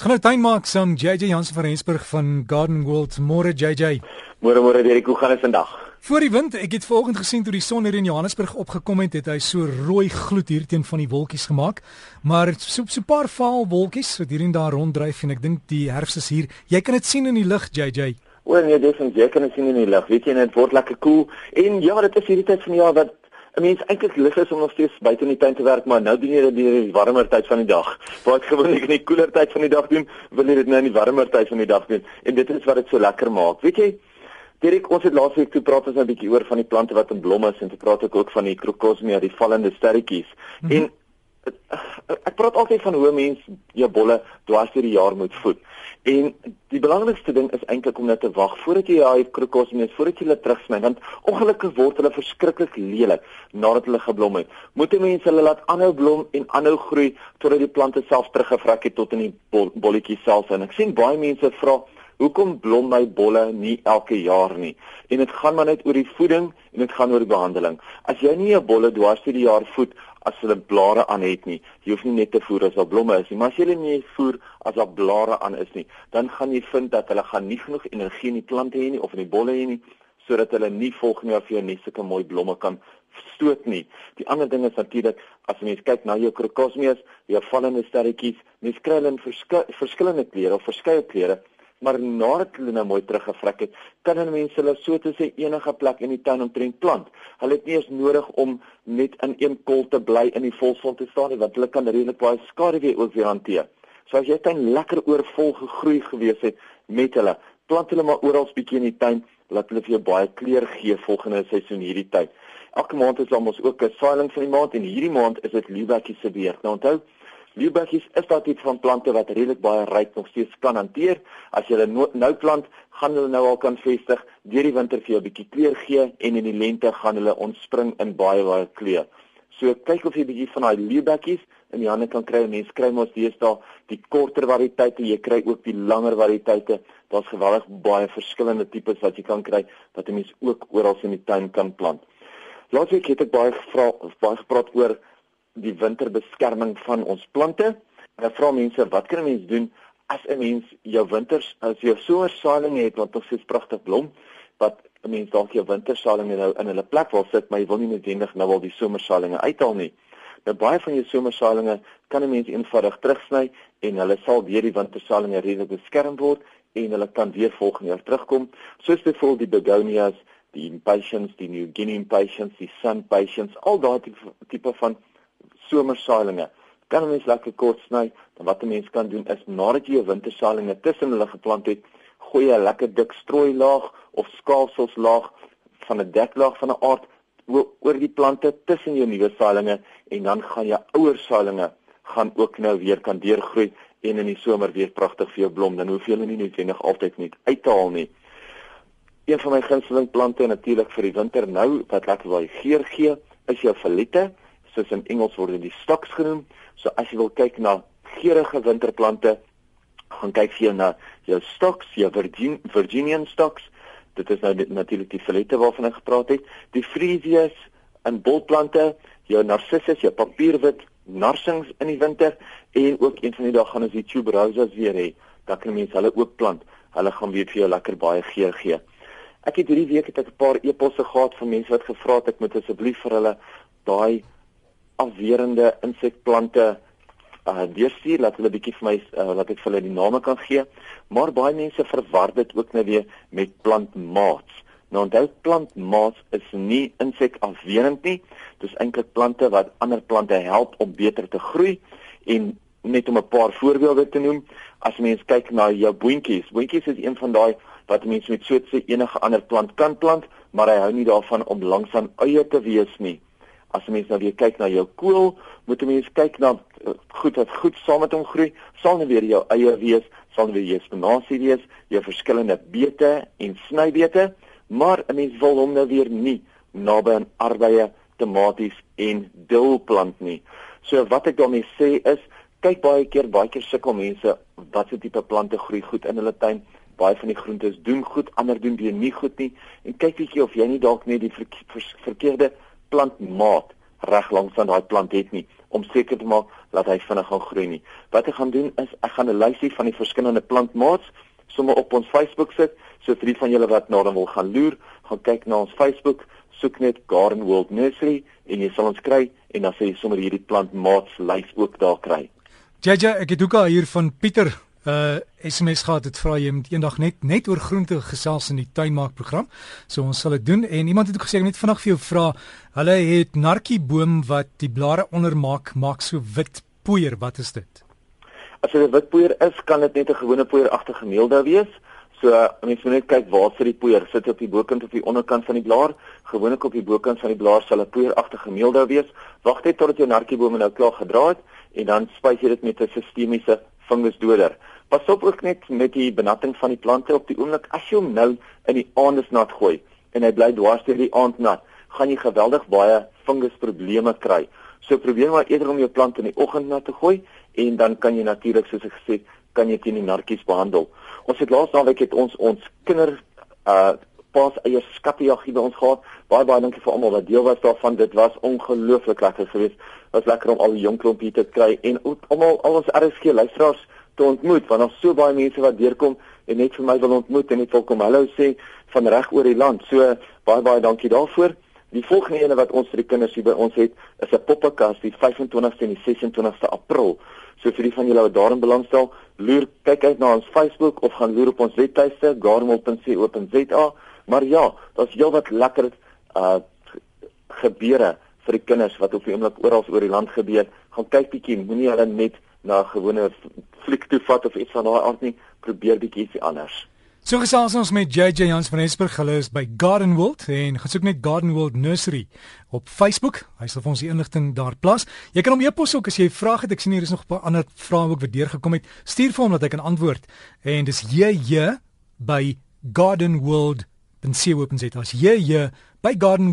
Ons gaan nou tuin maak saam JJ Jansen van Rensburg van Garden World. Môre JJ. Môre môre Derek, hoe gaan dit vandag? Voor die wind, ek het vanoggend gesien toe die son hier in Johannesburg opgekom het, het hy so rooi gloed hier teen van die wolkies gemaak. Maar so 'n so paar vaal wolkies wat hier en daar ronddryf en ek dink die herfs is hier. Jy kan dit sien in die lug JJ. O nee, definitief, jy kan dit sien in die lug. Weet jy, dit word lekker koel cool. en ja, dit is hierdie tyd van die jaar wat 'n mens eintlik lus is om nog steeds buite in die tuin te werk, maar nou doen jy dit in die warmer tyd van die dag. Waar ek gewoonlik in die koeler tyd van die dag doen, wil jy dit nou in die warmer tyd van die dag doen. En dit is wat dit so lekker maak. Weet jy, Dirk, ons het laasweek toe praat ons 'n bietjie oor van die plante wat in blom is en toe praat ook van die crocosmia, die vallende sterretjies. Mm -hmm. En ek praat altyd van hoe mens jou bolle dwars deur die jaar moet voed. En die belangrikste ding is eintlik om net te wag voordat jy daai krokosmies voordat jy hulle terugsny want ongelukkig word hulle verskriklik lelik nadat hulle geblom het. Moet mense hulle laat aanhou blom en aanhou groei totdat die plante self teruggevrek het tot in die bol bolletjies self en ek sien baie mense vra Hoekom blom my bolle nie elke jaar nie? En dit gaan maar net oor die voeding en dit gaan oor die behandeling. As jy nie 'n bolle dwars deur die jaar voed as hulle blare aan het nie. Jy hoef nie net te voer as daar blomme is nie, maar as jy hulle nie voer as daar blare aan is nie, dan gaan jy vind dat hulle gaan nie genoeg energie in die plante hê nie of in die bolle hê nie sodat hulle nie volgende jaar vir jou net sulke mooi blomme kan stoot nie. Die ander ding is natuurlik as jy mens kyk na jou crocosmias, jou vallende sterretjies, mens kry hulle in verskillende kleure of verskeie kleure maar nadat hulle nou mooi teruggevrek het, kan hulle mense hulle so te sê enige plek in die tuin omtrent plant. Hulle het nie eens nodig om net in een kol te bly in die volson te staan nie, want hulle kan redelik baie skaduwee ook weer hanteer. So as jy tuin lekker oorvol gegroei gewees het met hulle, plant hulle maar oral 'n bietjie in die tuin, laat hulle vir jou baie kleur gee volgende seisoen hierdie tyd. Elke maand is daar mos ook 'n saailing van die maand en hierdie maand is dit liewekkie se beurt. Nou onthou, Liebekkies is daai tipe van plante wat redelik baie ryk nog steeds kan hanteer. As jy hulle nou plant, gaan hulle nou al kan vestig. Deur die winter vir jou 'n bietjie kleur gee en in die lente gaan hulle ontspring in baie baie kleur. So kyk of jy 'n bietjie van daai liebekkies in die hande kan kry. Mense kry mos deesdae die korter variëteite, jy kry ook die langer variëteite. Daar's geweldig baie verskillende tipes wat jy kan kry wat 'n mens ook oral in die tuin kan plant. Laasweek het ek baie gevra, baie gepraat oor die winterbeskerming van ons plante. En ek vra mense, wat kan 'n mens doen as 'n mens jou winters as jy somersaailing het wat nog steeds pragtig blom, wat 'n mens dalk jou wintersaailing nou in hulle plek wil sit, maar jy wil nie noodwendig nou al die somersaalinge uithaal nie. Nou baie van jou somersaalinge kan 'n mens eenvoudig terugsny en hulle sal weer die wintersaalinge redelik beskerm word en hulle kan weer volgende jaar terugkom. Soos byvoorbeeld die begonias, die impatiens, die New Guinea impatiens, die sun patiens, al daardie tipe van somersaalinge. Kan 'n mens lekker kort sny, dan wat 'n mens kan doen is nadat jy jou wintersaalinge tussen hulle geplant het, gooi jy 'n lekker dik strooilaag of skaalselslaag van 'n deklaag van 'n aard oor die plante tussen jou nuwe saailinge en dan gaan jou ouer saailinge gaan ook nou weer kan deurgroei en in die somer weer pragtig vir jou blom. Dan hoef jy hulle nie noodwendig altyd net uit te haal nie. Een van my gunsteling plante natuurlik vir die winter nou wat lekker baie geur gee, is jou valiete soos in Engels word dit die stocks genoem. So as jy wil kyk na geurende winterplante, gaan kyk vir jou na jou stocks, jou Virgin, Virginian stocks. Dit is nou natuurlik die filette waarvan ek gepraat het. Die freesias en bolplante, jou narcissus, jou papierwit, narsings in die winter en ook een van die dae gaan ons die tuberoses weer hê. Dan kan mense hulle ook plant. Hulle gaan weer vir jou lekker baie geur gee. Ek het hierdie week het ek 'n paar e-posse gehad van mense wat gevra het ek moet asseblief vir hulle daai afwerende insekplante uh deurstuur laat hulle bietjie vir my uh, laat ek vir hulle die name kan gee. Maar baie mense verwar dit ook nou weer met plantmaats. Nou onthou plantmaats is nie insekafwerend nie. Dis eintlik plante wat ander plante help om beter te groei en net om 'n paar voorbeelde te noem, as mens kyk na jou boontjies. Boontjies is een van daai wat mense met soortse enige ander plant kan plant, maar hy hou nie daarvan om langs aan eie te wees nie. As jy mens nou weer kyk na jou kool, moet jy mens kyk na uh, goed wat goed saam met hom groei. Sal nou weer jou eie wees, sal weer jou spinasie wees, jou verskillende beete en snybeete, maar 'n mens wil hom nou weer nie naby aan arbeie, tomaties en dilplant nie. So wat ek daarmee sê is, kyk baie keer, baie keer sukkel mense watse tipe plante groei goed in hulle tuin. Baie van die groentes doen goed, ander doen nie goed nie. En kyk bietjie of jy nie dalk net die verkeerde plantmaat reg langs aan daai plant het nie om seker te maak dat hy vinnig gaan groei nie. Wat ek gaan doen is ek gaan 'n lysie van die verskillende plantmaats sommer op ons Facebook sit. So vir die van julle wat nou dan wil gaan loer, gaan kyk na ons Facebook, soek net Garden World Nursery en jy sal ons kry en dan sê jy sommer hierdie plantmaats lys ook daar kry. Jaja, ek het ook al hier van Pieter uh SMS gehad dit vra jy moet eendag net net oor groente gesels in die tuinmaak program. So ons sal dit doen en iemand het ook gesê net vinnig vir jou vra. Hulle het narkie boom wat die blare ondermaak maak so wit poeier. Wat is dit? As dit 'n wit poeier is, kan dit net 'n gewone poeieragtige meelde wees. So mense moet net kyk waar sit die poeier. Sit dit op die bokant of die onderkant van die blaar? Gewoonlik op die bokant van die blaar sal 'n poeieragtige meelde wees. Wag net totdat jou narkiebome nou klaar gedra het en dan spuit jy dit met 'n sistemiese fungusdoder. Pas op ook net met die benatting van die plante op die oomblik as jy hom nou in die aand nat gooi en hy bly dwars deur die aand nat, gaan jy geweldig baie fungusprobleme kry. So probeer maar eerder om jou plant in die oggend nat te gooi en dan kan jy natuurlik soos ek gesê kan jy teen die narkies behandel. Ons het laas naweek het ons ons kinder uh pas eie skattejaggie by ons gehad. Baie baie dankie vir almal wat deel was daarvan. Dit was ongelooflik lekker geweest. Was lekker om al die jong klompie te kry en almal al ons RSG luisteraars te ontmoet want daar's so baie mense wat deurkom en net vir my wil ontmoet en net wil kom hallo sê van reg oor die land. So baie baie dankie daarvoor. Die volgende ene wat ons vir die kinders hier by ons het is 'n poppekas die 25ste en die 26ste April. So vir die van julle wat daarin belangstel, loer kyk uit na ons Facebook of gaan loer op ons webtuiste garmel.co.za. Maar ja, daar's heelwat lekker uh gebeure vir die kinders wat op die oomblik oral oor die land gebeur. Gaan kyk bietjie, moenie hulle net na gewone fliek toe vat of iets van daai aard nie, probeer bietjie iets anders. So gesels ons met JJ Jans van Esberg, hulle is by Garden World en gesoek net Garden World Nursery op Facebook. Hy sal vir ons die inligting daar plaas. Jy kan hom e-pos ook as jy vrae het. Ek sien hier is nog 'n paar ander vrae ook wat deurgekom het. Stuur vir hom dat hy kan antwoord. En dis JJ by Garden World. Open zeta. Jy by Garden